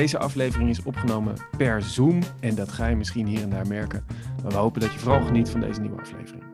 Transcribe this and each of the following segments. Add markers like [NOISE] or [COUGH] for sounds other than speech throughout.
Deze aflevering is opgenomen per Zoom en dat ga je misschien hier en daar merken. Maar we hopen dat je vooral geniet van deze nieuwe aflevering.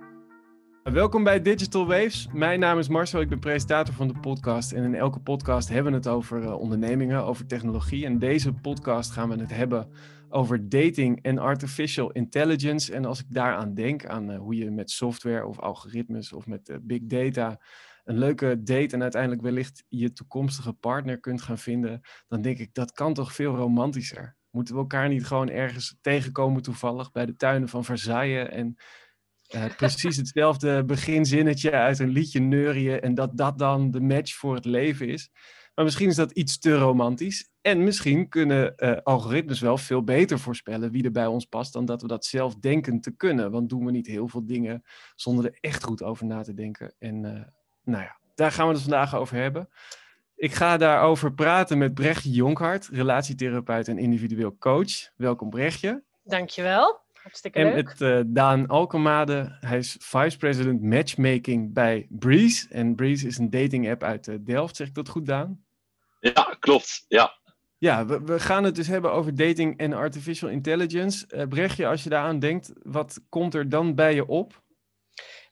Welkom bij Digital Waves. Mijn naam is Marcel, ik ben presentator van de podcast. En in elke podcast hebben we het over uh, ondernemingen, over technologie. En deze podcast gaan we het hebben over dating en artificial intelligence. En als ik daaraan denk, aan uh, hoe je met software of algoritmes of met uh, big data een leuke date en uiteindelijk wellicht je toekomstige partner kunt gaan vinden, dan denk ik dat kan toch veel romantischer. Moeten we elkaar niet gewoon ergens tegenkomen toevallig bij de tuinen van Versailles en uh, [LAUGHS] precies hetzelfde beginzinnetje uit een liedje neurien en dat dat dan de match voor het leven is. Maar misschien is dat iets te romantisch. En misschien kunnen uh, algoritmes wel veel beter voorspellen wie er bij ons past dan dat we dat zelf denken te kunnen. Want doen we niet heel veel dingen zonder er echt goed over na te denken. En uh, nou ja, daar gaan we het vandaag over hebben. Ik ga daarover praten met Brechtje Jonkhart, relatietherapeut en individueel coach. Welkom Brechtje. Dankjewel. Hartstikke en leuk. met uh, Daan Alkemade. Hij is vice president matchmaking bij Breeze. En Breeze is een dating app uit uh, Delft. Zeg ik dat goed, Daan? Ja, klopt. Ja. Ja, we, we, gaan het dus hebben over dating en artificial intelligence. Uh, Brechtje, als je daaraan denkt, wat komt er dan bij je op?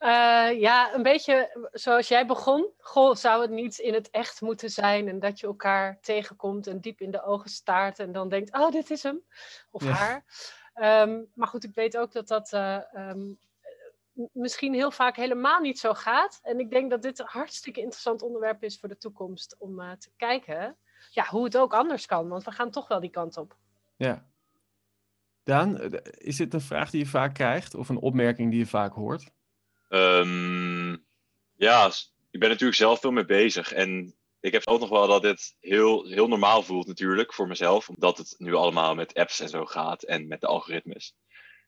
Uh, ja, een beetje zoals jij begon. Goh, zou het niet in het echt moeten zijn en dat je elkaar tegenkomt en diep in de ogen staart en dan denkt, oh, dit is hem of ja. haar. Um, maar goed, ik weet ook dat dat uh, um, misschien heel vaak helemaal niet zo gaat. En ik denk dat dit een hartstikke interessant onderwerp is voor de toekomst om uh, te kijken ja, hoe het ook anders kan, want we gaan toch wel die kant op. Ja. Daan, is dit een vraag die je vaak krijgt of een opmerking die je vaak hoort? Um, ja, ik ben natuurlijk zelf veel mee bezig. En ik heb ook nog wel dat dit heel, heel normaal voelt natuurlijk voor mezelf. Omdat het nu allemaal met apps en zo gaat en met de algoritmes.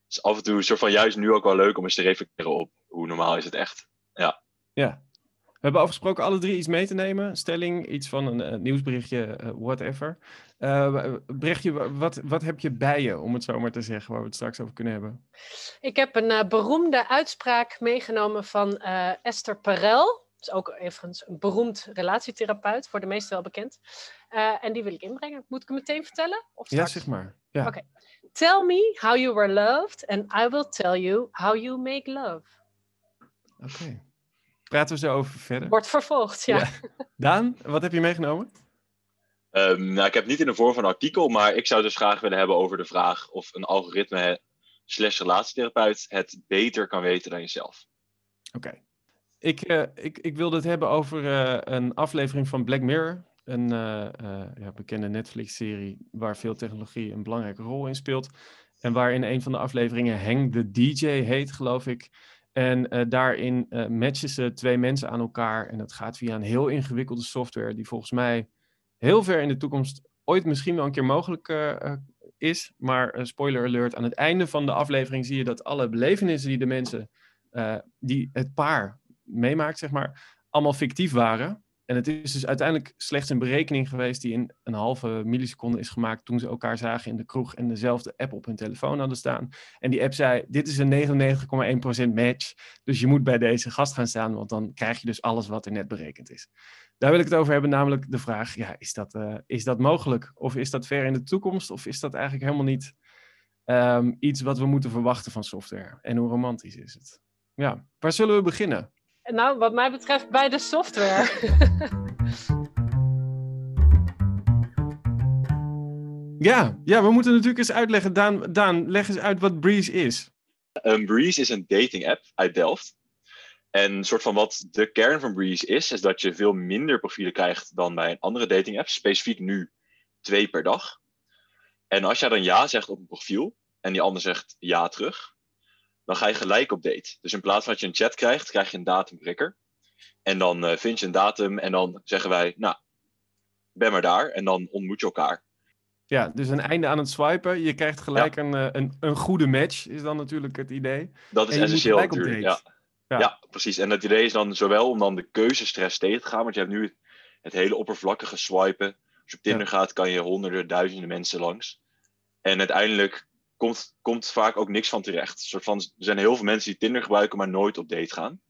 Dus af en toe het van juist nu ook wel leuk om eens te reflecteren op hoe normaal is het echt. Ja. Ja. We hebben afgesproken alle drie iets mee te nemen. Stelling, iets van een, een nieuwsberichtje, uh, whatever. Uh, berichtje, wat, wat heb je bij je, om het zo maar te zeggen, waar we het straks over kunnen hebben? Ik heb een uh, beroemde uitspraak meegenomen van Esther Perel. Dat is ook eventjes een beroemd relatietherapeut, voor de meesten wel bekend. En die wil ik inbrengen. Moet ik hem meteen vertellen? Of ja, zeg maar. Ja. Oké. Okay. Tell me how you were loved and I will tell you how you make love. Oké. Okay. Praten we zo over verder. Wordt vervolgd, ja. ja. Daan, wat heb je meegenomen? Um, nou, ik heb niet in de vorm van een artikel, maar ik zou dus graag willen hebben over de vraag of een algoritme slash relatietherapeut het beter kan weten dan jezelf. Oké. Okay. Ik, uh, ik, ik wilde het hebben over uh, een aflevering van Black Mirror. Een uh, ja, bekende Netflix-serie waar veel technologie een belangrijke rol in speelt. En waar in een van de afleveringen Hang the DJ heet, geloof ik. En uh, daarin uh, matchen ze twee mensen aan elkaar. En dat gaat via een heel ingewikkelde software, die volgens mij heel ver in de toekomst ooit misschien wel een keer mogelijk uh, is. Maar spoiler alert, aan het einde van de aflevering zie je dat alle belevenissen die de mensen, die het paar meemaakt, zeg maar, allemaal fictief waren. En het is dus uiteindelijk slechts een berekening geweest die in een halve milliseconde is gemaakt toen ze elkaar zagen in de kroeg en dezelfde app op hun telefoon hadden staan. En die app zei, dit is een 99,1% match, dus je moet bij deze gast gaan staan, want dan krijg je dus alles wat er net berekend is. Daar wil ik het over hebben, namelijk de vraag, ja, is dat, uh, is dat mogelijk? Of is dat ver in de toekomst? Of is dat eigenlijk helemaal niet um, iets wat we moeten verwachten van software? En hoe romantisch is het? Ja, waar zullen we beginnen? Nou, wat mij betreft bij de software. [LAUGHS] ja, ja, we moeten natuurlijk eens uitleggen. Daan, Daan, leg eens uit wat Breeze is. Um, Breeze is een dating app uit Delft. En een soort van wat de kern van Breeze is, is dat je veel minder profielen krijgt dan bij een andere dating app. Specifiek nu twee per dag. En als jij dan ja zegt op een profiel en die ander zegt ja terug, dan ga je gelijk op date. Dus in plaats van dat je een chat krijgt, krijg je een datumprikker. En dan uh, vind je een datum en dan zeggen wij, nou, ben maar daar. En dan ontmoet je elkaar. Ja, dus een einde aan het swipen. Je krijgt gelijk ja. een, een, een goede match, is dan natuurlijk het idee. Dat is essentieel natuurlijk, ja. Ja. ja. precies. En het idee is dan zowel om dan de keuzestress tegen te gaan, want je hebt nu het, het hele oppervlakkige swipen. Als je op Tinder ja. gaat, kan je honderden, duizenden mensen langs. En uiteindelijk komt, komt vaak ook niks van terecht. Soort van, er zijn heel veel mensen die Tinder gebruiken, maar nooit op date gaan.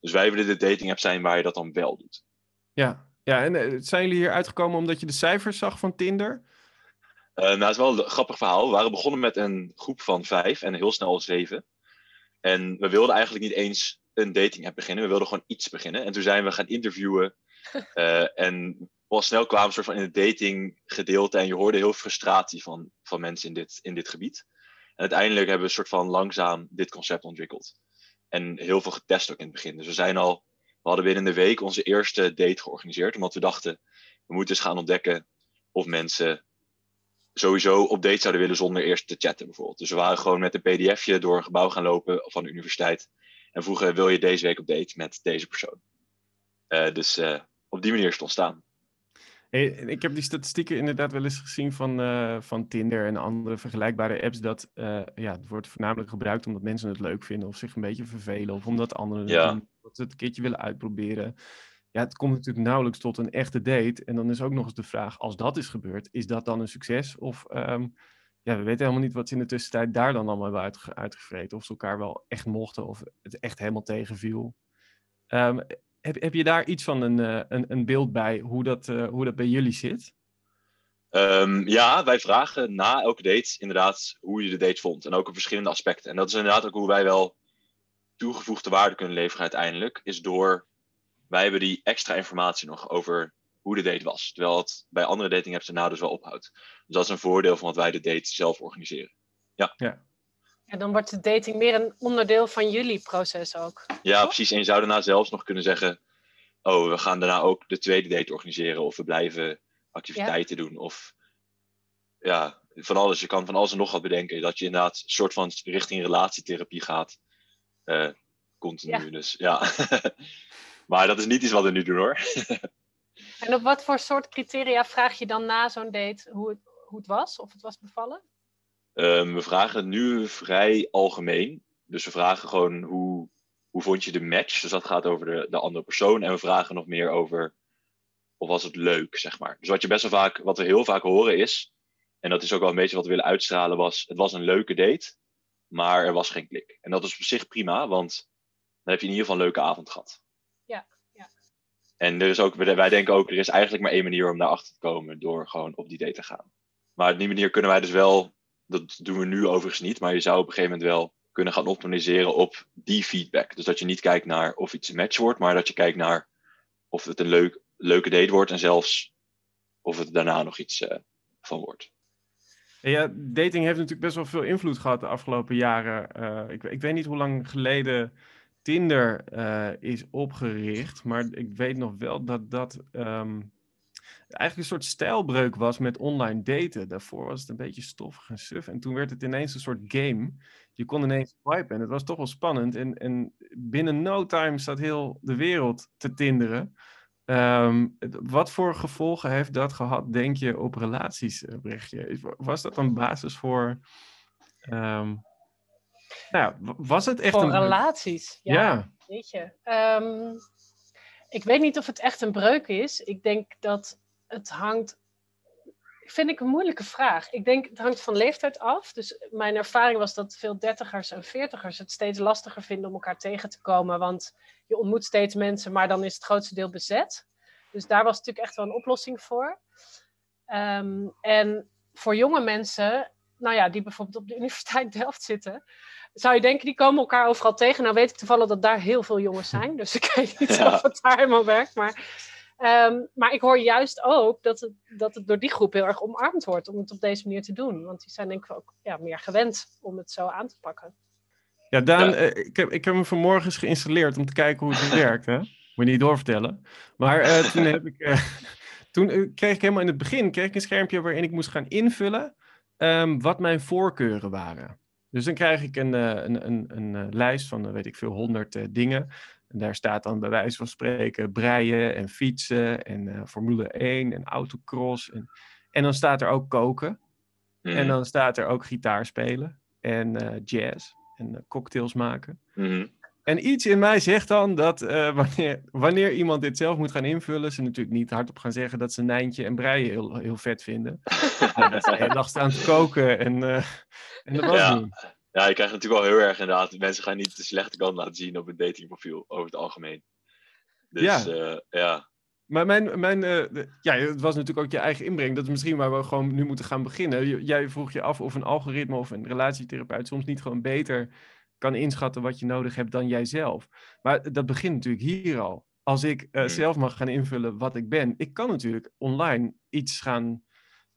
Dus wij willen de dating app zijn waar je dat dan wel doet. Ja, ja en uh, zijn jullie hier uitgekomen omdat je de cijfers zag van Tinder? Uh, nou, het is wel een grappig verhaal. We waren begonnen met een groep van vijf en heel snel zeven. En we wilden eigenlijk niet eens een dating app beginnen. We wilden gewoon iets beginnen. En toen zijn we gaan interviewen. Uh, [LAUGHS] en al snel kwamen soort van in het dating gedeelte. En je hoorde heel frustratie van, van mensen in dit, in dit gebied. En uiteindelijk hebben we een soort van langzaam dit concept ontwikkeld. En heel veel getest ook in het begin. Dus we zijn al, we hadden binnen een week onze eerste date georganiseerd. Omdat we dachten, we moeten eens gaan ontdekken of mensen sowieso op date zouden willen zonder eerst te chatten bijvoorbeeld. Dus we waren gewoon met een pdfje door een gebouw gaan lopen van de universiteit. En vroegen, wil je deze week op date met deze persoon? Uh, dus uh, op die manier is het ontstaan. Hey, ik heb die statistieken inderdaad wel eens gezien van, uh, van Tinder en andere vergelijkbare apps. Dat ja, het wordt voornamelijk gebruikt omdat mensen het leuk vinden of zich een beetje vervelen. Of omdat anderen ja. het, dat ze het een keertje willen uitproberen. Ja, het komt natuurlijk nauwelijks tot een echte date. En dan is ook nog eens de vraag, als dat is gebeurd, is dat dan een succes? Of um, ja, we weten helemaal niet wat ze in de tussentijd daar dan allemaal hebben uitge uitgevreten. Of ze elkaar wel echt mochten of het echt helemaal tegenviel. Um, heb, heb je daar iets van een, uh, een, een beeld bij hoe dat, uh, hoe dat bij jullie zit? Um, ja, wij vragen na elke date inderdaad hoe je de date vond. En ook op verschillende aspecten. En dat is inderdaad ook hoe wij wel toegevoegde waarde kunnen leveren uiteindelijk. Is door, wij hebben die extra informatie nog over hoe de date was. Terwijl het bij andere dating apps daarna dus wel ophoudt. Dus dat is een voordeel van wat wij de date zelf organiseren. Ja. ja. En dan wordt de dating meer een onderdeel van jullie proces ook. Ja, toch? precies. En je zou daarna zelfs nog kunnen zeggen: Oh, we gaan daarna ook de tweede date organiseren. Of we blijven activiteiten ja. doen. Of ja, van alles. Je kan van alles en nog wat bedenken. Dat je inderdaad een soort van richting relatietherapie gaat. Uh, continu. Ja. Dus ja. [LAUGHS] maar dat is niet iets wat we nu doen hoor. [LAUGHS] En op wat voor soort criteria vraag je dan na zo'n date hoe het, hoe het was? Of het was bevallen? Um, we vragen het nu vrij algemeen. Dus we vragen gewoon hoe, hoe vond je de match? Dus dat gaat over de, de andere persoon. En we vragen nog meer over of was het leuk, zeg maar. Dus wat je best wel vaak, wat we heel vaak horen is, en dat is ook wel een beetje wat we willen uitstralen, was het was een leuke date, maar er was geen klik. En dat is op zich prima, want dan heb je in ieder geval een leuke avond gehad. Ja. En er is ook, wij denken ook, er is eigenlijk maar één manier om daarachter te komen door gewoon op die date te gaan. Maar op die manier kunnen wij dus wel, dat doen we nu overigens niet, maar je zou op een gegeven moment wel kunnen gaan optimaliseren op die feedback. Dus dat je niet kijkt naar of iets een match wordt, maar dat je kijkt naar of het een leuk, leuke date wordt en zelfs of het daarna nog iets uh, van wordt. Ja, dating heeft natuurlijk best wel veel invloed gehad de afgelopen jaren. Uh, ik, ik weet niet hoe lang geleden Tinder uh, is opgericht. Maar ik weet nog wel dat dat um, eigenlijk een soort stijlbreuk was met online daten. Daarvoor was het een beetje stoffig en suf. En toen werd het ineens een soort game. Je kon ineens swipen en het was toch wel spannend. En, en binnen no time zat heel de wereld te tinderen. Um, wat voor gevolgen heeft dat gehad, denk je, op relaties, Brechtje? Was dat een basis voor... Um, nou, was het echt Voor een... relaties, ja. Ja. Weet je. Um, ik weet niet of het echt een breuk is. Ik denk dat het hangt... Vind ik een moeilijke vraag. Ik denk het hangt van leeftijd af. Dus mijn ervaring was dat veel dertigers en veertigers het steeds lastiger vinden om elkaar tegen te komen. Want je ontmoet steeds mensen, maar dan is het grootste deel bezet. Dus daar was natuurlijk echt wel een oplossing voor. Um, en voor jonge mensen, nou ja, die bijvoorbeeld op de [LAUGHS] Universiteit Delft zitten, zou je denken, die komen elkaar overal tegen. Nou weet ik toevallig dat daar heel veel jongens zijn, dus ik weet niet ja. of het daar helemaal werkt. Maar, um, maar ik hoor juist ook dat het, dat het door die groep heel erg omarmd wordt om het op deze manier te doen. Want die zijn denk ik ook ja, meer gewend om het zo aan te pakken. Ja, Daan, ja. Uh, ik, heb, ik heb hem vanmorgen eens geïnstalleerd om te kijken hoe het werkt. Hè? Moet je niet doorvertellen. Maar uh, toen, heb ik, uh, [LAUGHS] toen kreeg ik helemaal in het begin kreeg ik een schermpje waarin ik moest gaan invullen um, wat mijn voorkeuren waren. Dus dan krijg ik een, een, een, een lijst van, weet ik veel, honderd dingen. En daar staat dan bij wijze van spreken breien en fietsen en uh, Formule 1 en autocross. En, en dan staat er ook koken. Mm. En dan staat er ook gitaar spelen en uh, jazz en cocktails maken. Mm. En iets in mij zegt dan dat [LAUGHS] wanneer, wanneer iemand dit zelf moet gaan invullen, ze natuurlijk niet hardop gaan zeggen dat ze Nijntje en breien heel, heel vet vinden. ja, [LAUGHS] dat ze de dag staan te koken en, en dat was ja. doen. Ja, je krijgt natuurlijk wel heel erg inderdaad. Mensen gaan niet de slechte kant laten zien op een datingprofiel over het algemeen. Dus ja. Uh, ja. Maar mijn, mijn eh, ja, het was natuurlijk ook je eigen inbreng. Dat is misschien waar we gewoon nu moeten gaan beginnen. Jij vroeg je af of een algoritme of een relatietherapeut soms niet gewoon beter kan inschatten wat je nodig hebt dan jijzelf. Maar dat begint natuurlijk hier al. Als ik uh, zelf mag gaan invullen wat ik ben, ik kan natuurlijk online iets gaan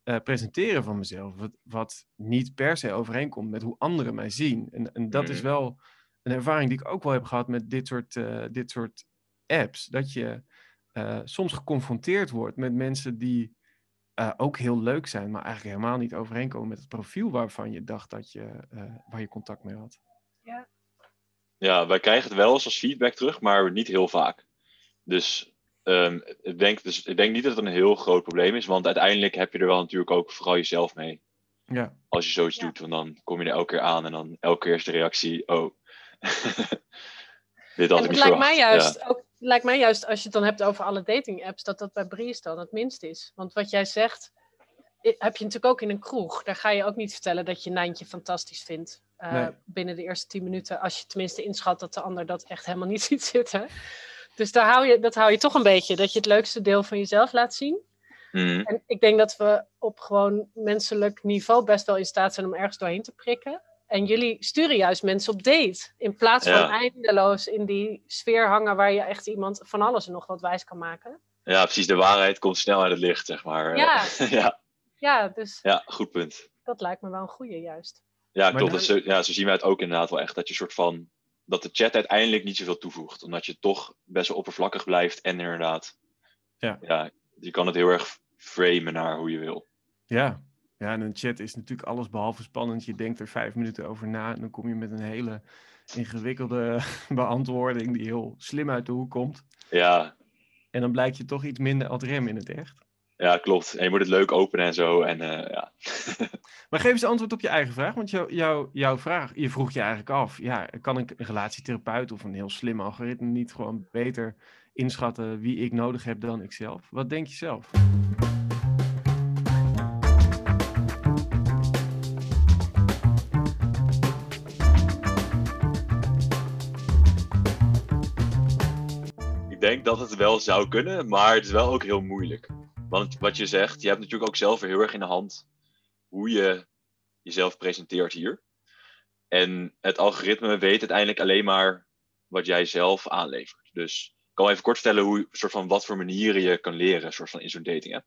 uh, presenteren van mezelf, wat, wat, niet per se overeenkomt met hoe anderen mij zien. En, en dat is wel een ervaring die ik ook wel heb gehad met dit soort, uh, dit soort apps. Dat je uh, soms geconfronteerd wordt met mensen die uh, ook heel leuk zijn, maar eigenlijk helemaal niet overeenkomen met het profiel waarvan je dacht dat je, waar je contact mee had. Ja. ja, wij krijgen het wel eens als feedback terug, maar niet heel vaak. Dus, um, ik, denk, dus ik denk niet dat het een heel groot probleem is, want uiteindelijk heb je er wel natuurlijk ook vooral jezelf mee. Ja. Als je zoiets Ja. doet, want dan kom je er elke keer aan en dan elke keer is de reactie, oh. [LAUGHS] Dit had En ik het niet lijkt verwacht. mij, Ja. juist, ook, lijkt mij juist, als je het dan hebt over alle dating apps, dat dat bij Breeze dan het minst is. Want wat jij zegt, heb je natuurlijk ook in een kroeg. Daar ga je ook niet vertellen dat je Nijntje fantastisch vindt. Eh, Nee. Binnen de eerste tien minuten, als je tenminste inschat dat de ander dat echt helemaal niet [LAUGHS] ziet zitten. Dus daar hou je, dat hou je toch een beetje, dat je het leukste deel van jezelf laat zien. Mhm. En ik denk dat we op gewoon menselijk niveau best wel in staat zijn om ergens doorheen te prikken. En jullie sturen juist mensen op date. In plaats van Ja. eindeloos in die sfeer hangen waar je echt iemand van alles en nog wat wijs kan maken. ja, precies. De waarheid komt snel uit het licht, zeg maar. Ja. [LAUGHS] ja, Ja, dus ja, goed punt. dat lijkt me wel een goede juist. Ja, klopt. dan- Dat zo, ja, zo zien wij het ook inderdaad wel echt. Dat je soort van. Dat de chat uiteindelijk niet zoveel toevoegt. Omdat je toch best wel oppervlakkig blijft. En inderdaad. Ja. ja je kan het heel erg framen naar hoe je wil. Ja. ja, en een chat is natuurlijk alles behalve spannend. Je denkt er vijf minuten over na en dan kom je met een hele ingewikkelde [LAUGHS] beantwoording die heel slim uit de hoek komt. Ja, En dan blijkt je toch iets minder ad rem in het echt. Ja, klopt. En je moet het leuk openen en zo. En eh, ja. [LAUGHS] Maar geef eens antwoord op je eigen vraag. Want jou, jou, jouw vraag, je vroeg je eigenlijk af. Ja, kan ik een relatietherapeut of een heel slim algoritme niet gewoon beter inschatten wie ik nodig heb dan ikzelf? Wat denk je zelf? Ik denk dat het wel zou kunnen, maar het is wel ook heel moeilijk. Want wat je zegt, je hebt natuurlijk ook zelf heel erg in de hand hoe je jezelf presenteert hier. En het algoritme weet uiteindelijk alleen maar wat jij zelf aanlevert. Dus ik kan even kort vertellen hoe, soort van, wat voor manieren je kan leren soort van, in zo'n dating app.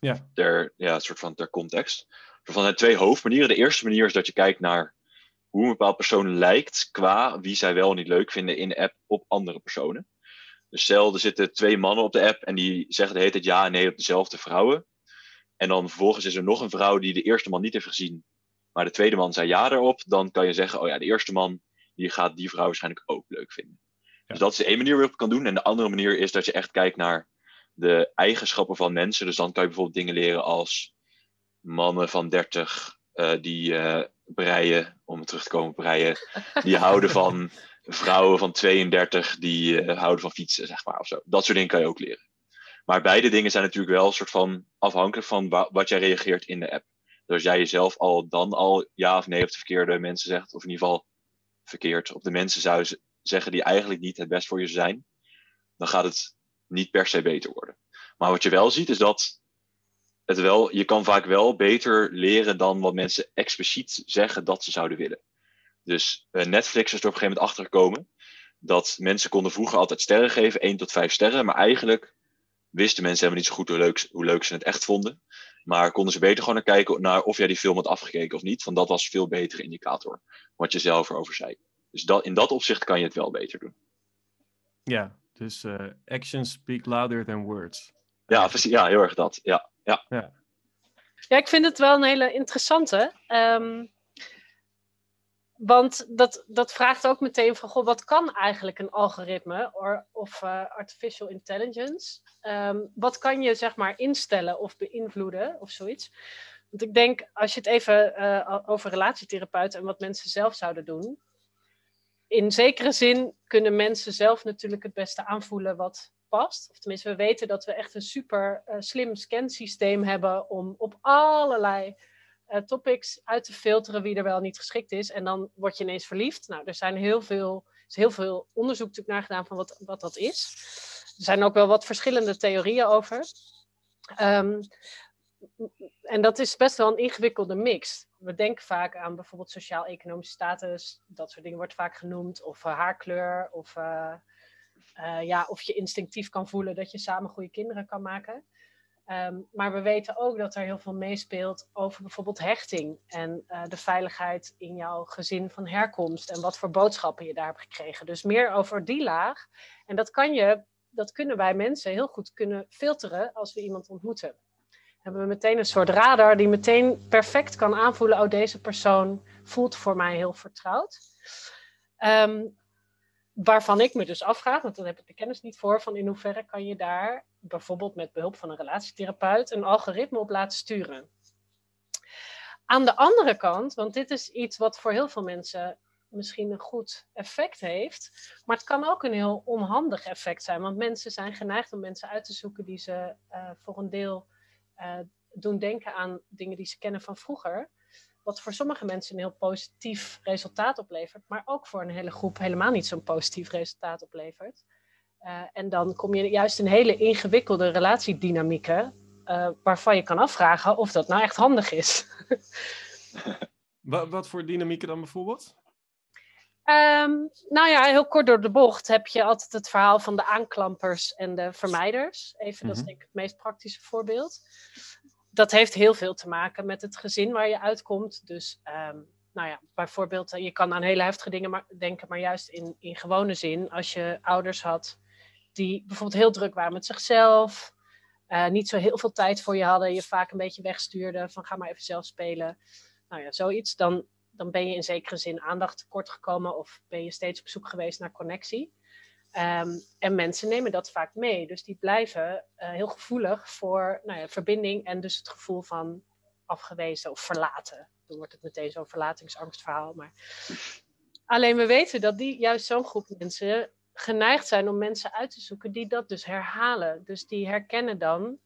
Ja. Ter, ja, soort van ter context. Er zijn twee hoofdmanieren. De eerste manier is dat je kijkt naar hoe een bepaald persoon lijkt qua wie zij wel en niet leuk vinden in de app op andere personen. Dus stel, er zitten twee mannen op de app en die zeggen de hele tijd ja en nee op dezelfde vrouwen. En dan vervolgens is er nog een vrouw die de eerste man niet heeft gezien, maar de tweede man zei ja erop. Dan kan je zeggen, oh ja, de eerste man die gaat die vrouw waarschijnlijk ook leuk vinden. Dus dat is de één manier waarop je kan doen. En de andere manier is dat je echt kijkt naar de eigenschappen van mensen. Dus dan kan je bijvoorbeeld dingen leren als mannen van 30 eh, die eh, breien, om terug te komen breien, die houden van [LAUGHS] vrouwen van 32 die eh, houden van fietsen, zeg maar. Of zo. Dat soort dingen kan je ook leren. Maar beide dingen zijn natuurlijk wel een soort van afhankelijk van wa- wat jij reageert in de app. Dus als jij jezelf al dan al ja of nee op de verkeerde mensen zegt, of in ieder geval verkeerd op de mensen zou zeggen die eigenlijk niet het best voor je zijn, dan gaat het niet per se beter worden. Maar wat je wel ziet is dat het wel, je kan vaak wel beter leren dan wat mensen expliciet zeggen dat ze zouden willen. Dus eh, Netflix is er op een gegeven moment achtergekomen dat mensen konden vroeger altijd sterren geven, 1 tot 5 sterren, maar eigenlijk wisten mensen helemaal niet zo goed hoe leuk, hoe leuk ze het echt vonden. Maar konden ze beter gewoon naar kijken naar of jij die film had afgekeken of niet, want dat was een veel betere indicator, wat je zelf erover zei. Dus dat, in dat opzicht kan je het wel beter doen. Ja, dus eh, actions speak louder than words. Ja, precies, ja heel erg dat. Ja, ja. Ja, ik vind het wel een hele interessante. Ehm, want dat, dat vraagt ook meteen van, goh, wat kan eigenlijk een algoritme or- of eh, artificial intelligence? Ehm, wat kan je zeg maar instellen of beïnvloeden of zoiets? Want ik denk, als je het even eh, over relatietherapeuten en wat mensen zelf zouden doen. In zekere zin kunnen mensen zelf natuurlijk het beste aanvoelen wat past. Of tenminste, we weten dat we echt een super eh, slim scansysteem hebben om op allerlei eh, topics uit te filteren wie er wel niet geschikt is. En dan word je ineens verliefd. Nou, er zijn heel veel, er is heel veel onderzoek natuurlijk naar gedaan van wat, wat dat is. zijn ook wel wat verschillende theorieën over. Ehm, en dat is best wel een ingewikkelde mix. We denken vaak aan bijvoorbeeld sociaal-economische status, dat soort dingen wordt vaak genoemd, of uh, haarkleur, of, uh, ja, of je instinctief kan voelen dat je samen goede kinderen kan maken. Um, maar we weten ook dat er heel veel meespeelt over bijvoorbeeld hechting en de veiligheid in jouw gezin van herkomst en wat voor boodschappen je daar hebt gekregen. Dus meer over die laag. En dat kan je, dat kunnen wij mensen heel goed kunnen filteren als we iemand ontmoeten hebben we meteen een soort radar die meteen perfect kan aanvoelen, oh deze persoon voelt voor mij heel vertrouwd. Um, waarvan ik me dus afvraag, want dan heb ik de kennis niet voor, van in hoeverre kan je daar bijvoorbeeld met behulp van een relatietherapeut een algoritme op laten sturen. Aan de andere kant, want dit is iets wat voor heel veel mensen misschien een goed effect heeft, maar het kan ook een heel onhandig effect zijn, want mensen zijn geneigd om mensen uit te zoeken die ze uh, voor een deel uh, doen denken aan dingen die ze kennen van vroeger. Wat voor sommige mensen een heel positief resultaat oplevert, maar ook voor een hele groep helemaal niet zo'n positief resultaat oplevert. Uh, en dan kom je juist in hele ingewikkelde relatiedynamieken, uh, waarvan je kan afvragen of dat nou echt handig is. [LAUGHS] wat, wat voor dynamieken dan bijvoorbeeld? Um, nou ja, heel kort door de bocht heb je altijd het verhaal van de aanklampers en de vermijders. Even, dat is denk ik het meest praktische voorbeeld. Dat heeft heel veel te maken met het gezin waar je uitkomt. Dus, um, nou ja, bijvoorbeeld, je kan aan hele heftige dingen maar, denken, maar juist in, in gewone zin. Als je ouders had die bijvoorbeeld heel druk waren met zichzelf, uh, niet zo heel veel tijd voor je hadden, je vaak een beetje wegstuurden van ga maar even zelf spelen. Nou ja, zoiets. Dan dan ben je in zekere zin aandacht tekort gekomen of ben je steeds op zoek geweest naar connectie. Um, en mensen nemen dat vaak mee. Dus die blijven uh, heel gevoelig voor nou ja, verbinding en dus het gevoel van afgewezen of verlaten. Dan wordt het meteen zo'n verlatingsangstverhaal. Maar... Alleen we weten dat die, juist zo'n groep mensen geneigd zijn om mensen uit te zoeken die dat dus herhalen. Dus die herkennen dan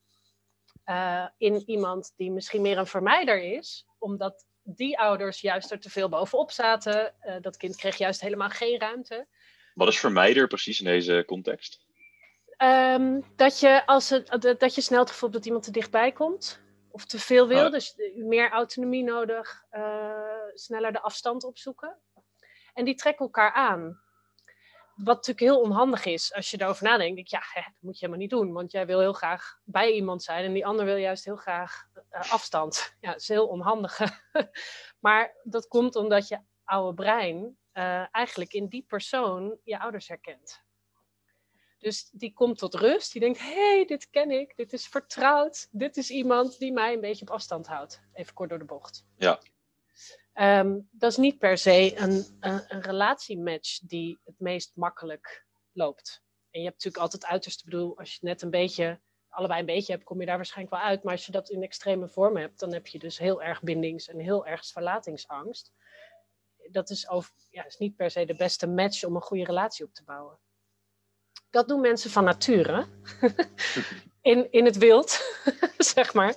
uh, in iemand die misschien meer een vermijder is, omdat die ouders juist er te veel bovenop zaten. Uh, dat kind kreeg juist helemaal geen ruimte. Wat is vermijder precies in deze context? Um, dat, je als het, dat je snel het gevoel hebt dat iemand te dichtbij komt. Of te veel wil, ah. dus meer autonomie nodig, uh, sneller de afstand opzoeken. En die trekken elkaar aan. Wat natuurlijk heel onhandig is als je erover nadenkt. Denk, ja, hè, dat moet je helemaal niet doen. Want jij wil heel graag bij iemand zijn. En die ander wil juist heel graag uh, afstand. Ja, dat is heel onhandig. [LAUGHS] maar dat komt omdat je oude brein uh, eigenlijk in die persoon je ouders herkent. Dus die komt tot rust. Die denkt, hé, hey, dit ken ik. Dit is vertrouwd. Dit is iemand die mij een beetje op afstand houdt. Even kort door de bocht. Ja. Um, dat is niet per se een, een, een, relatiematch die het meest makkelijk loopt. En je hebt natuurlijk altijd uiterste bedoel, als je net een beetje, allebei een beetje hebt, kom je daar waarschijnlijk wel uit. Maar als je dat in extreme vorm hebt, dan heb je dus heel erg bindings- en heel erg verlatingsangst. Dat is, over, ja, is niet per se de beste match om een goede relatie op te bouwen. Dat doen mensen van nature. [LAUGHS] in, in het wild, [LAUGHS] zeg maar.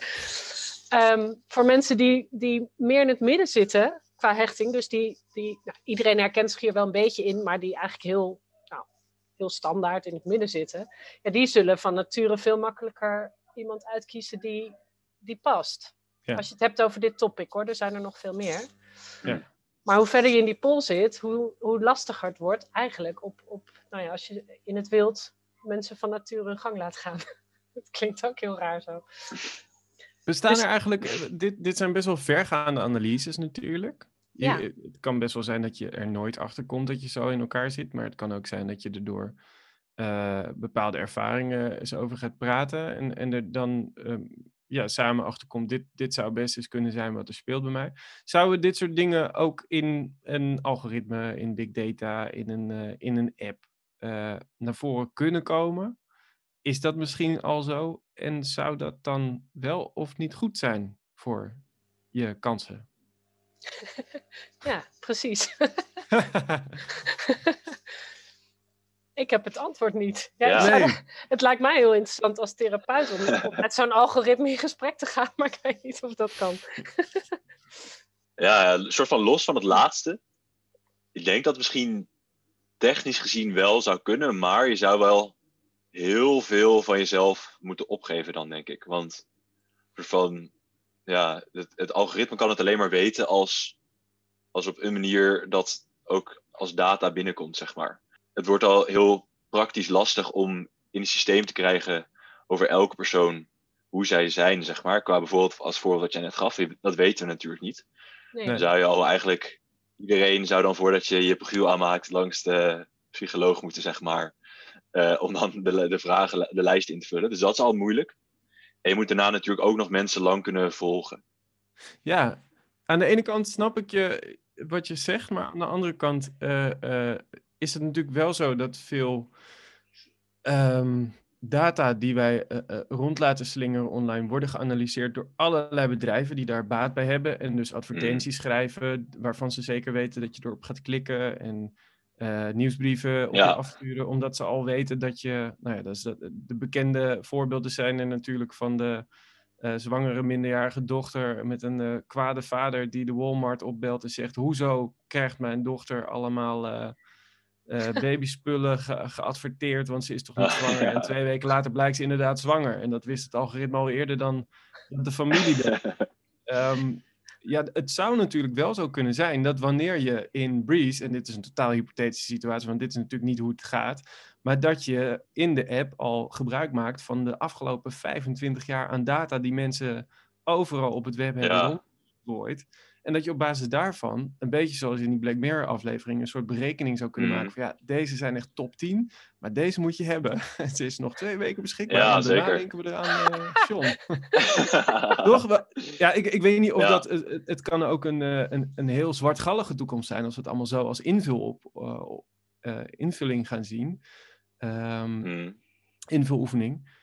Um, voor mensen die, die meer in het midden zitten qua hechting, dus die, die nou, iedereen herkent zich hier wel een beetje in, maar die eigenlijk heel, nou, heel standaard in het midden zitten, ja, die zullen van nature veel makkelijker iemand uitkiezen die, die past. Ja. Als je het hebt over dit topic hoor, er zijn er nog veel meer. Ja. Maar hoe verder je in die pool zit, hoe, hoe lastiger het wordt eigenlijk op, op, nou ja, als je in het wild mensen van nature hun gang laat gaan. [LAUGHS] Het klinkt ook heel raar zo. Bestaan dus... er eigenlijk, eh, dit, dit zijn best wel vergaande analyses natuurlijk. Ja. Je, het kan best wel zijn dat je er nooit achter komt dat je zo in elkaar zit, maar het kan ook zijn dat je er door uh, bepaalde ervaringen eens over gaat praten en, en er dan uh, ja, samen achter komt, dit, dit zou best eens kunnen zijn wat er speelt bij mij. Zouden dit soort dingen ook in een algoritme, in big data, in een, uh, in een app naar voren kunnen komen? Is dat misschien al zo? En zou dat dan wel of niet goed zijn voor je kansen? [LAUGHS] ja, precies. [LAUGHS] [LAUGHS] ik heb het antwoord niet. Ja, ja. Nee. [LAUGHS] Het lijkt mij heel interessant als therapeut om [LAUGHS] met zo'n algoritme in gesprek te gaan, [LAUGHS] maar ik weet niet of dat kan. ja, een soort van los van het laatste. Ik denk dat misschien technisch gezien wel zou kunnen, maar je zou wel heel veel van jezelf moeten opgeven dan, denk ik. Want van, ja, het, het algoritme kan het alleen maar weten als, als op een manier dat ook als data binnenkomt, zeg maar. Het wordt al heel praktisch lastig om in het systeem te krijgen over elke persoon hoe zij zijn, zeg maar. Qua bijvoorbeeld, als voorbeeld wat jij net gaf, dat weten we natuurlijk niet. Nee. Dan zou je al eigenlijk, iedereen zou dan voordat je je profiel aanmaakt langs de psycholoog moeten, zeg maar. Uh, om dan de, de vragen, de lijst in te vullen. Dus dat is al moeilijk. En je moet daarna natuurlijk ook nog mensen lang kunnen volgen. Ja, aan de ene kant snap ik je wat je zegt, maar aan de andere kant uh, uh, is het natuurlijk wel zo dat veel um, data die wij uh, uh, rond laten slingeren online worden geanalyseerd door allerlei bedrijven die daar baat bij hebben. En dus advertenties mm. schrijven waarvan ze zeker weten dat je erop gaat klikken. En uh, nieuwsbrieven op ja. afsturen, omdat ze al weten dat je, nou ja, dat is de, de bekende voorbeelden zijn er natuurlijk van de uh, zwangere minderjarige dochter met een uh, kwade vader die de Walmart opbelt en zegt, hoezo krijgt mijn dochter allemaal [LAUGHS] babyspullen ge geadverteerd, want ze is toch niet zwanger. En twee weken later blijkt ze inderdaad zwanger. En dat wist het algoritme al eerder dan de familie. [LAUGHS] um, ja, het zou natuurlijk wel zo kunnen zijn dat wanneer je in Breeze, en dit is een totaal hypothetische situatie, want dit is natuurlijk niet hoe het gaat, maar dat je in de app al gebruik maakt van de afgelopen 25 jaar aan data die mensen overal op het web hebben ja. En dat je op basis daarvan, een beetje zoals in die Black Mirror aflevering, een soort berekening zou kunnen mm. maken van ja, deze zijn echt top 10, maar deze moet je hebben. [LAUGHS] Het is nog twee weken beschikbaar. Ja, en daarna zeker. denken we eraan, uh, [LAUGHS] John. [LAUGHS] Toch? Ja, ik, ik weet niet of ja. dat, het, het, kan ook een, eh, een, een heel zwartgallige toekomst zijn als we het allemaal zo als invul op, uh, invulling gaan zien. Um, mm. Invuloefening.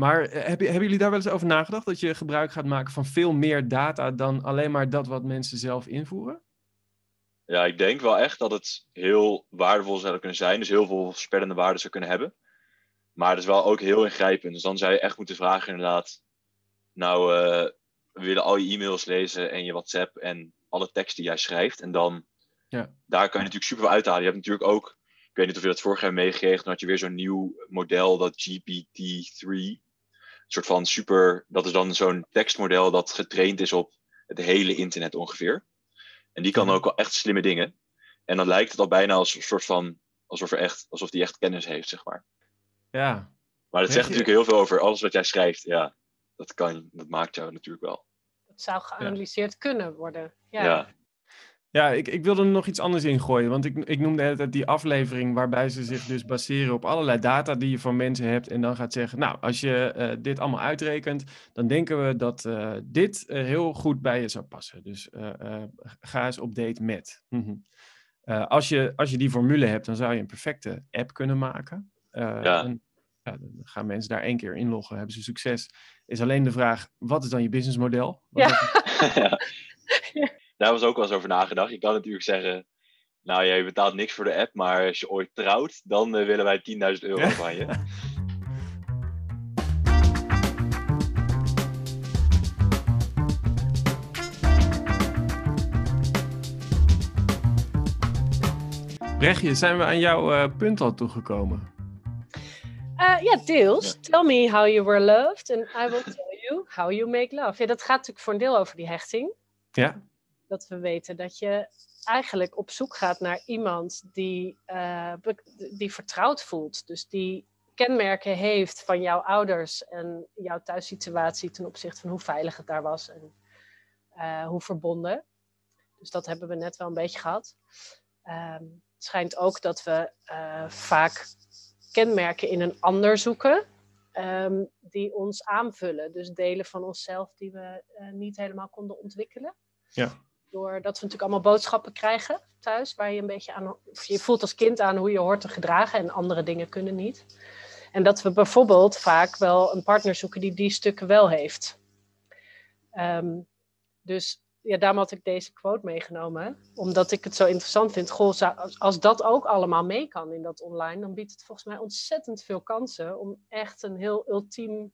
Maar eh, heb, hebben jullie daar wel eens over nagedacht? Dat je gebruik gaat maken van veel meer data dan alleen maar dat wat mensen zelf invoeren? Ja, ik denk wel echt dat het heel waardevol zou kunnen zijn. Dus heel veel spellende waarde zou kunnen hebben. Maar het is wel ook heel ingrijpend. Dus dan zou je echt moeten vragen inderdaad. Nou, uh, we willen al je e-mails lezen en je WhatsApp en alle tekst die jij schrijft. En dan, ja. daar kan je natuurlijk super veel uithalen. Je hebt natuurlijk ook, ik weet niet of je dat vorig jaar meegekregen, dan had je weer zo'n nieuw model, dat GPT-3 soort van super. Dat is dan zo'n tekstmodel dat getraind is op het hele internet ongeveer. En die kan mhm. ook wel echt slimme dingen. En dan lijkt het al bijna als een soort van. alsof, er echt, alsof die echt kennis heeft, zeg maar. Ja. Maar dat zegt natuurlijk heel veel over alles wat jij schrijft. Ja, dat kan, dat maakt jou natuurlijk wel. Dat zou geanalyseerd kunnen worden. Ja. ja. Ja, ik, ik wilde er nog iets anders in gooien. Want ik, ik noemde het die aflevering waarbij ze zich dus baseren op allerlei data die je van mensen hebt. En dan gaat zeggen, nou, als je uh, dit allemaal uitrekent, dan denken we dat uh, dit uh, heel goed bij je zou passen. Dus ga eens op date met. Mm als, je, als je die formule hebt, dan zou je een perfecte app kunnen maken. ja. En, ja, dan gaan mensen daar één keer inloggen, hebben ze succes. Is alleen de vraag, wat is dan je businessmodel? Ja. [LAUGHS] [LAUGHS] daar was ook wel eens over nagedacht. Je kan natuurlijk zeggen, nou je betaalt niks voor de app, maar als je ooit trouwt, dan uh, willen wij 10.000 euro van je. [LAUGHS] Brechtje, zijn we aan jouw uh, punt al toegekomen? Uh, ja, deels. Ja. Tell me how you were loved and I will tell you how you make love. Ja, dat gaat natuurlijk voor een deel over die hechting. Ja dat we weten dat je eigenlijk op zoek gaat naar iemand die, uh, die vertrouwd voelt. Dus die kenmerken heeft van jouw ouders en jouw thuissituatie ten opzichte van hoe veilig het daar was en uh, hoe verbonden. Dus dat hebben we net wel een beetje gehad. Um, het schijnt ook dat we uh, vaak kenmerken in een ander zoeken. Um, die ons aanvullen. Dus delen van onszelf die we niet helemaal konden ontwikkelen. Ja. Doordat we natuurlijk allemaal boodschappen krijgen thuis, waar je een beetje aan. Of je voelt als kind aan hoe je hoort te gedragen en andere dingen kunnen niet. En dat we bijvoorbeeld vaak wel een partner zoeken die die stukken wel heeft. Um, dus ja, daarom had ik deze quote meegenomen. Omdat ik het zo interessant vind. Goh, als dat ook allemaal mee kan in dat online, dan biedt het volgens mij ontzettend veel kansen om echt een heel ultiem,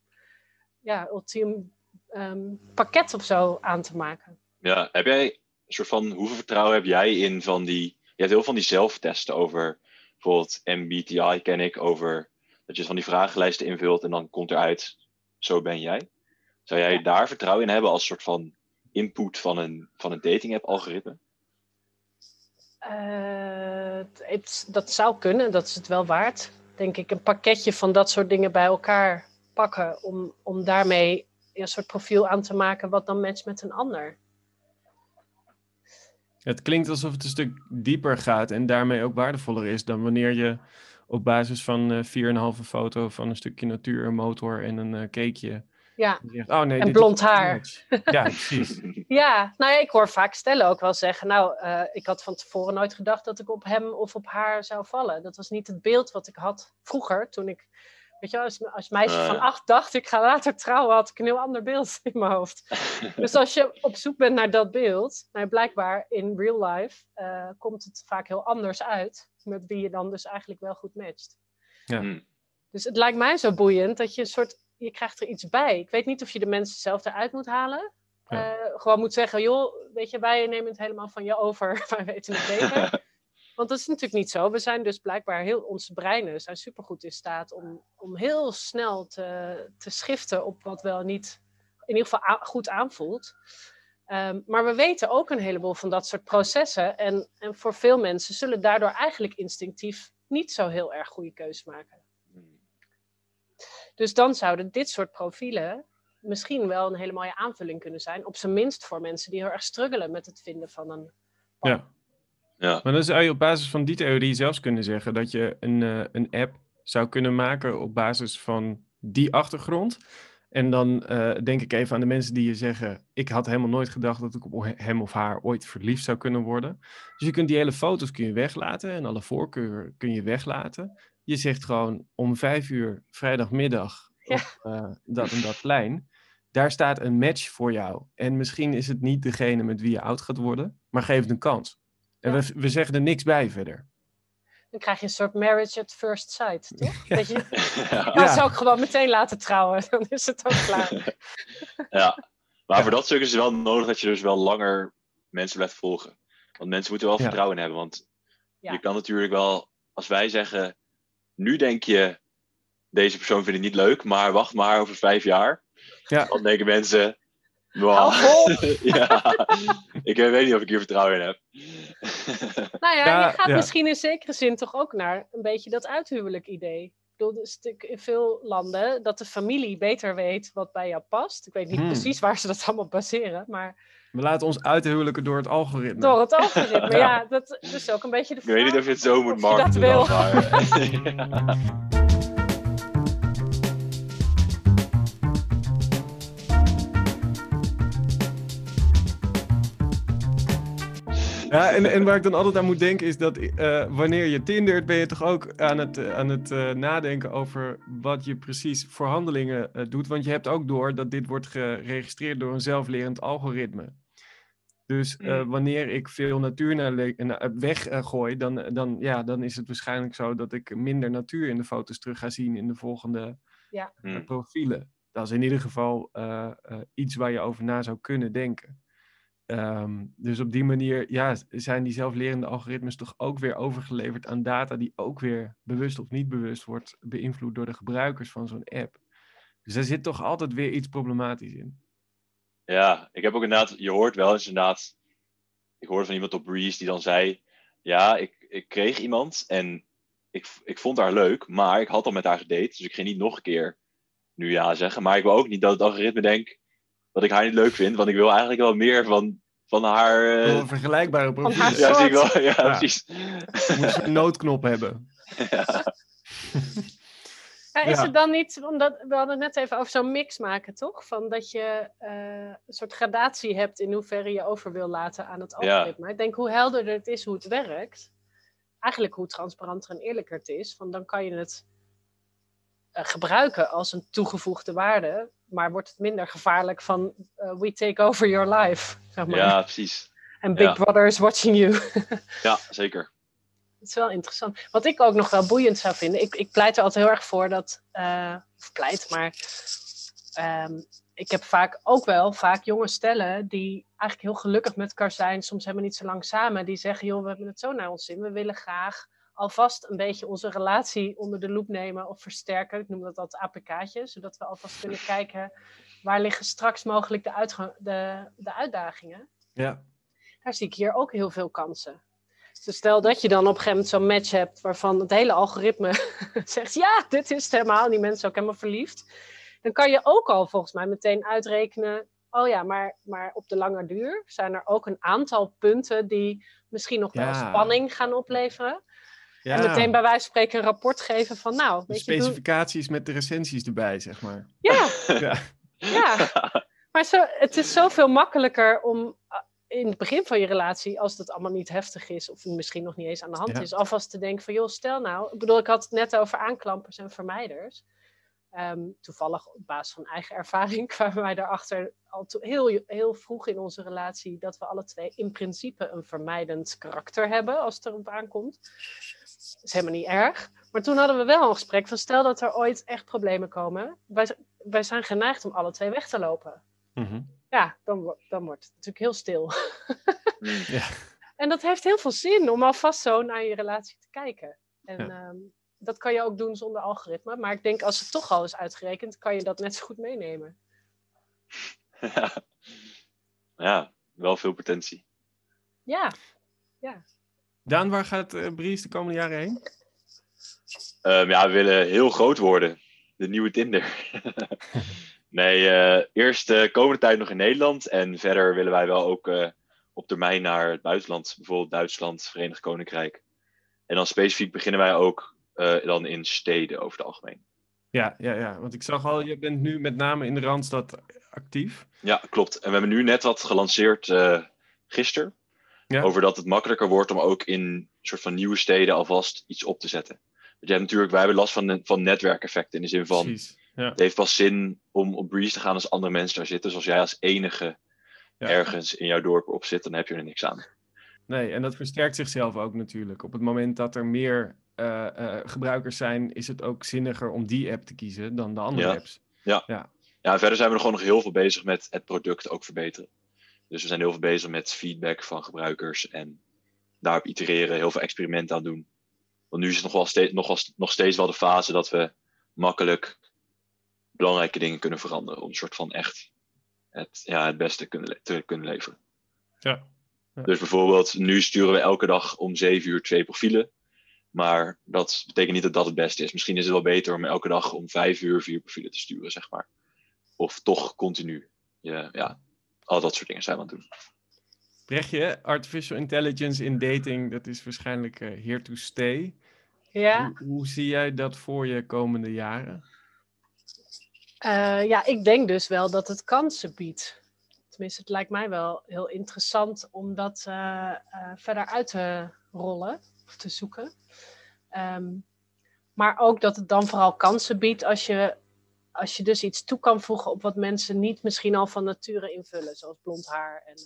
ja, ultiem um, pakket of zo aan te maken. Ja, heb jij soort van, hoeveel vertrouwen heb jij in van die, je hebt heel van die zelftesten over bijvoorbeeld MBTI ken ik, over Dat je van die vragenlijsten invult en dan komt eruit, zo ben jij. Zou jij daar vertrouwen in hebben als soort van input van een, van een dating app algoritme? Uh, het, dat zou kunnen, dat is het wel waard. Denk ik, een pakketje van dat soort dingen bij elkaar pakken om, om daarmee een soort profiel aan te maken wat dan matcht met een ander. Het klinkt alsof het een stuk dieper gaat en daarmee ook waardevoller is dan wanneer je op basis van uh, 4,5 foto van een stukje natuur, een motor en een uh, cakeje ja. oh, nee, en blond haar. Ja, precies. [LAUGHS] ja, nou ja, ik hoor vaak stellen ook wel zeggen, nou, uh, ik had van tevoren nooit gedacht dat ik op hem of op haar zou vallen. Dat was niet het beeld wat ik had vroeger, toen ik, weet je als, als meisje van acht dacht, ik ga later trouwen, had ik een heel ander beeld [LAUGHS] in mijn hoofd. [LAUGHS] dus als je op zoek bent naar dat beeld, nou, blijkbaar in real life uh, komt het vaak heel anders uit, met wie je dan dus eigenlijk wel goed matcht. Ja. Hmm. Dus het lijkt mij zo boeiend dat je een soort je krijgt er iets bij. Ik weet niet of je de mensen zelf eruit moet halen. Eh, gewoon moet zeggen, joh, weet je, wij nemen het helemaal van je over. [LAUGHS] wij weten het beter. Want dat is natuurlijk niet zo. We zijn dus blijkbaar heel, onze breinen zijn supergoed in staat om, om heel snel te, te schiften op wat wel niet in ieder geval goed aanvoelt. Um, maar we weten ook een heleboel van dat soort processen. En, en voor veel mensen zullen daardoor eigenlijk instinctief niet zo heel erg goede keus maken. Dus dan zouden dit soort profielen misschien wel een hele mooie aanvulling kunnen zijn. Op zijn minst voor mensen die heel erg struggelen met het vinden van een. Ja. Ja. Maar dan zou je op basis van die theorie zelfs kunnen zeggen dat je een, uh, een app zou kunnen maken op basis van die achtergrond. En dan uh, denk ik even aan de mensen die je zeggen: Ik had helemaal nooit gedacht dat ik op hem of haar ooit verliefd zou kunnen worden. Dus je kunt die hele foto's kun je weglaten en alle voorkeuren kun je weglaten. Je zegt gewoon om vijf uur vrijdagmiddag op uh, dat en dat plein. Daar staat een match voor jou. En misschien is het niet degene met wie je oud gaat worden, maar geef het een kans. En we, we zeggen er niks bij verder. Dan krijg je een soort marriage at first sight, toch? Dat je, [LAUGHS] ja. zou ik gewoon meteen laten trouwen, dan is het ook klaar. [LAUGHS] ja, maar voor dat stuk is het wel nodig dat je dus wel langer mensen blijft volgen. Want mensen moeten wel vertrouwen hebben. Want je kan natuurlijk wel, als wij zeggen, nu denk je, deze persoon vindt het niet leuk, maar wacht maar over vijf jaar. Ja. Dan denken mensen, wow. [LAUGHS] ja, ik weet niet of ik hier vertrouwen in heb. [LAUGHS] nou ja, je gaat misschien in zekere zin toch ook naar een beetje dat uithuwelijk idee. Ik bedoel, in veel landen dat de familie beter weet wat bij jou past. Ik weet niet hmm. precies waar ze dat allemaal baseren, maar... We laten ons uithuwelijken door het algoritme. Door het algoritme, [LAUGHS] ja. Dat is ook een beetje de vraag. Ik weet niet of je het zo moet maken. Dat wil. Ja, en, en waar ik dan altijd aan moet denken is dat uh, wanneer je tindert, ben je toch ook aan het, uh, aan het uh, nadenken over wat je precies voor handelingen doet. Want je hebt ook door dat dit wordt geregistreerd door een zelflerend algoritme. Dus mm. wanneer ik veel natuur naar weggooi, dan, dan, ja, dan is het waarschijnlijk zo dat ik minder natuur in de foto's terug ga zien in de volgende ja. Mm. profielen. Dat is in ieder geval iets waar je over na zou kunnen denken. Um, dus op die manier ja, zijn die zelflerende algoritmes toch ook weer overgeleverd aan data die ook weer bewust of niet bewust wordt beïnvloed door de gebruikers van zo'n app. Dus daar zit toch altijd weer iets problematisch in. Ja, ik heb ook inderdaad, je hoort wel eens inderdaad, ik hoorde van iemand op Breeze die dan zei, ja, ik, ik kreeg iemand en ik, ik vond haar leuk, maar ik had al met haar gedate, dus ik ging niet nog een keer nu ja zeggen. Maar ik wil ook niet dat het algoritme denkt, dat ik haar niet leuk vind. Want ik wil eigenlijk wel meer van, van haar... Uh... Een vergelijkbare profiel. Ja, zie ik wel. [LAUGHS] Ja, ja. precies. Moet een noodknop hebben. [LAUGHS] Ja. Ja, is het dan niet, omdat we hadden het net even over zo'n mix maken, toch? Van dat je uh, een soort gradatie hebt in hoeverre je over wil laten aan het algoritme. Ik denk hoe helderder het is hoe het werkt, eigenlijk hoe transparanter en eerlijker het is, van dan kan je het uh, gebruiken als een toegevoegde waarde maar wordt het minder gevaarlijk van uh, we take over your life. Zeg maar. Ja, precies. En Big Brother is watching you. [LAUGHS] ja, zeker. Het is wel interessant. Wat ik ook nog wel boeiend zou vinden, ik, ik pleit er altijd heel erg voor dat, uh, of pleit, maar um, ik heb vaak ook wel vaak jonge stellen die eigenlijk heel gelukkig met elkaar zijn, soms helemaal niet zo lang samen, die zeggen, joh, we hebben het zo naar ons zin, we willen graag alvast een beetje onze relatie onder de loep nemen of versterken. Ik noem dat altijd APK'tje, zodat we alvast kunnen [LAUGHS] kijken waar liggen straks mogelijk de, uitgang, de, de uitdagingen. Ja. Daar zie ik hier ook heel veel kansen. Dus stel dat je dan op een gegeven moment zo'n match hebt waarvan het hele algoritme [LAUGHS] zegt, ja, dit is het helemaal, die mensen ook helemaal verliefd. Dan kan je ook al volgens mij meteen uitrekenen, oh ja, maar, maar op de lange duur zijn er ook een aantal punten die misschien nog wel Ja. spanning gaan opleveren. Ja. En meteen bij wijze van spreken een rapport geven van, nou, De weet je, doe- specificaties met de recensies erbij, zeg maar. ja, [LAUGHS] Ja. ja. Maar zo, het is zoveel makkelijker om uh, in het begin van je relatie, als het allemaal niet heftig is, of misschien nog niet eens aan de hand Ja. is, alvast te denken van, joh, stel nou, ik bedoel, ik had het net over aanklampers en vermijders. Ehm, toevallig op basis van eigen [LAUGHS] ervaring kwamen wij erachter al to- heel, heel vroeg in onze relatie dat we alle twee in principe een vermijdend karakter hebben als het erop aankomt. Dat is helemaal niet erg. Maar toen hadden we wel een gesprek van stel dat er ooit echt problemen komen. Wij, wij zijn geneigd om alle twee weg te lopen. Mhm. Ja, dan, dan wordt het natuurlijk heel stil. [LAUGHS] Ja. En dat heeft heel veel zin om alvast zo naar je relatie te kijken. En Ja. ehm, dat kan je ook doen zonder algoritme. Maar ik denk als het toch al is uitgerekend, kan je dat net zo goed meenemen. [LAUGHS] ja. ja, wel veel potentie. Ja, Daan, waar gaat eh Bries de komende jaren heen? Ehm, ja, we willen heel groot worden. De nieuwe Tinder. [LAUGHS] nee, eh, eerst de komende tijd nog in Nederland. En verder willen wij wel ook eh, op termijn naar het buitenland. Bijvoorbeeld Duitsland, Verenigd Koninkrijk. En dan specifiek beginnen wij ook eh, dan in steden over het algemeen. Ja, ja, ja, want ik zag al, je bent nu met name in de Randstad actief. Ja, klopt. En we hebben nu net wat gelanceerd eh gisteren. Ja. Over dat het makkelijker wordt om ook in soort van nieuwe steden alvast iets op te zetten. Want je hebt natuurlijk, wij hebben last van, van netwerkeffecten in de zin van... Precies. Ja. Het heeft pas zin om op Breeze te gaan als andere mensen daar zitten. Dus als jij als enige Ja. ergens in jouw dorp op zit, dan heb je er niks aan. Nee, en dat versterkt zichzelf ook natuurlijk. Op het moment dat er meer eh, eh, gebruikers zijn, is het ook zinniger om die app te kiezen dan de andere Ja. apps. Ja, en verder zijn we er gewoon nog heel veel bezig met het product ook verbeteren. Dus we zijn heel veel bezig met feedback van gebruikers en daarop itereren, heel veel experimenten aan doen. Want nu is het nog, wel steeds, nog, wel, nog steeds wel de fase dat we makkelijk belangrijke dingen kunnen veranderen. Om een soort van echt het, ja, het beste kunnen te kunnen leveren. Ja. Dus bijvoorbeeld, nu sturen we elke dag om 7 uur twee profielen. Maar dat betekent niet dat dat het beste is. Misschien is het wel beter om elke dag om 5 uur vier profielen te sturen, zeg maar. Of toch continu. Ja, ja, al dat soort dingen zijn we aan het doen. Brechtje, artificial intelligence in dating, dat is waarschijnlijk eh, here to stay. ja. Hoe, hoe zie jij dat voor je komende jaren? Eh, ja, ik denk dus wel dat het kansen biedt. Tenminste, het lijkt mij wel heel interessant om dat eh, eh, verder uit te rollen of te zoeken. Ehm, maar ook dat het dan vooral kansen biedt als je, als je dus iets toe kan voegen op wat mensen niet misschien al van nature invullen, zoals blond haar en eh,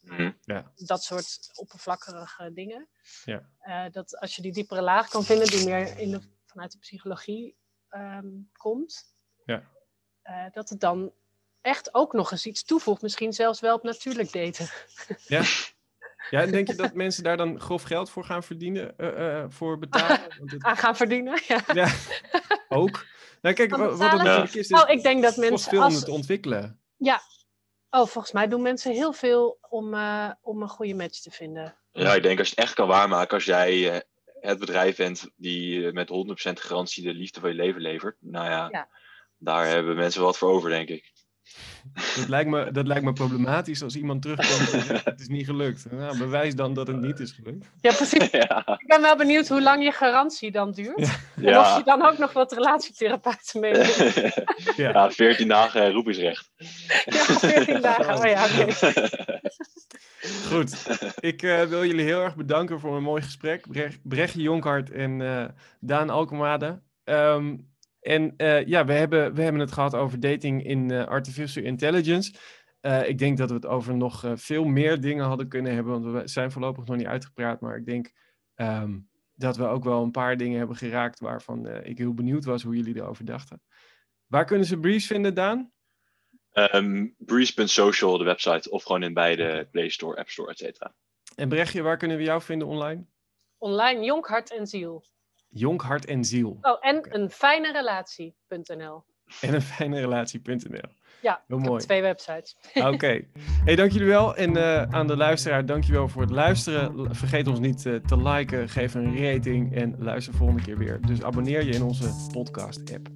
nou ja, Mhm. Ja. dat soort oppervlakkige dingen. Ja. Eh, dat als je die diepere laag kan vinden, die meer in de, vanuit de psychologie ehm, komt, Ja. eh, dat het dan echt ook nog eens iets toevoegt. Misschien zelfs wel op natuurlijk daten. Ja? [LAUGHS] Ja, en denk je dat mensen daar dan grof geld voor gaan verdienen, eh, eh, voor betalen? [LAUGHS] Want het, Aan gaan verdienen. Ja. ja, [LAUGHS] ook. Nou kijk, wat het natuurlijk is, is Oh, ik denk dat mensen. veel om Als, het te ontwikkelen. oh, volgens mij doen mensen heel veel om, eh, om een goede match te vinden. Ja, ik denk als je het echt kan waarmaken, als jij eh, het bedrijf bent die eh, met 100% garantie de liefde van je leven levert. Nou ja, Ja. daar hebben mensen wat voor over, denk ik. Dat lijkt, me, dat lijkt me problematisch als iemand terugkomt en zegt, het is niet gelukt. Nou, bewijs dan dat het niet is gelukt. Ja, precies. [LAUGHS] ja, Ik ben wel benieuwd hoe lang je garantie dan duurt. En of je ja. dan ook nog wat relatietherapeuten meeneemt. [LAUGHS] Ja. ja 14 dagen eh, roepingsrecht. Ja, 14 [LAUGHS] dagen. Oh ja, oké. Goed, ik eh, wil jullie heel erg bedanken voor een mooi gesprek. Brecht, Brechtje Jonkhart en eh, Daan Alkemade. Ehm, en eh, ja, we hebben, we hebben het gehad over dating in eh, artificial intelligence. Eh, ik denk dat we het over nog eh, veel meer dingen hadden kunnen hebben, want we zijn voorlopig nog niet uitgepraat. Maar ik denk ehm, dat we ook wel een paar dingen hebben geraakt waarvan eh, ik heel benieuwd was hoe jullie erover dachten. Waar kunnen ze Breeze vinden, Daan? Ehm Breeze.social, de website, of gewoon in beide Play Store, App Store, et cetera. En Brechtje, waar kunnen we jou vinden online? online Jonkhart en Ziel. Jonkhart en Ziel. Oh, en een fijne relatie.nl. En een fijne relatie.nl. Ja, Heel mooi. twee websites. Oké. [LAUGHS] Hey, dank jullie wel. En uh, aan de luisteraar, dank je wel voor het luisteren. Vergeet ons niet uh, te liken, geef een rating en luister volgende keer weer. Dus abonneer je in onze podcast-app.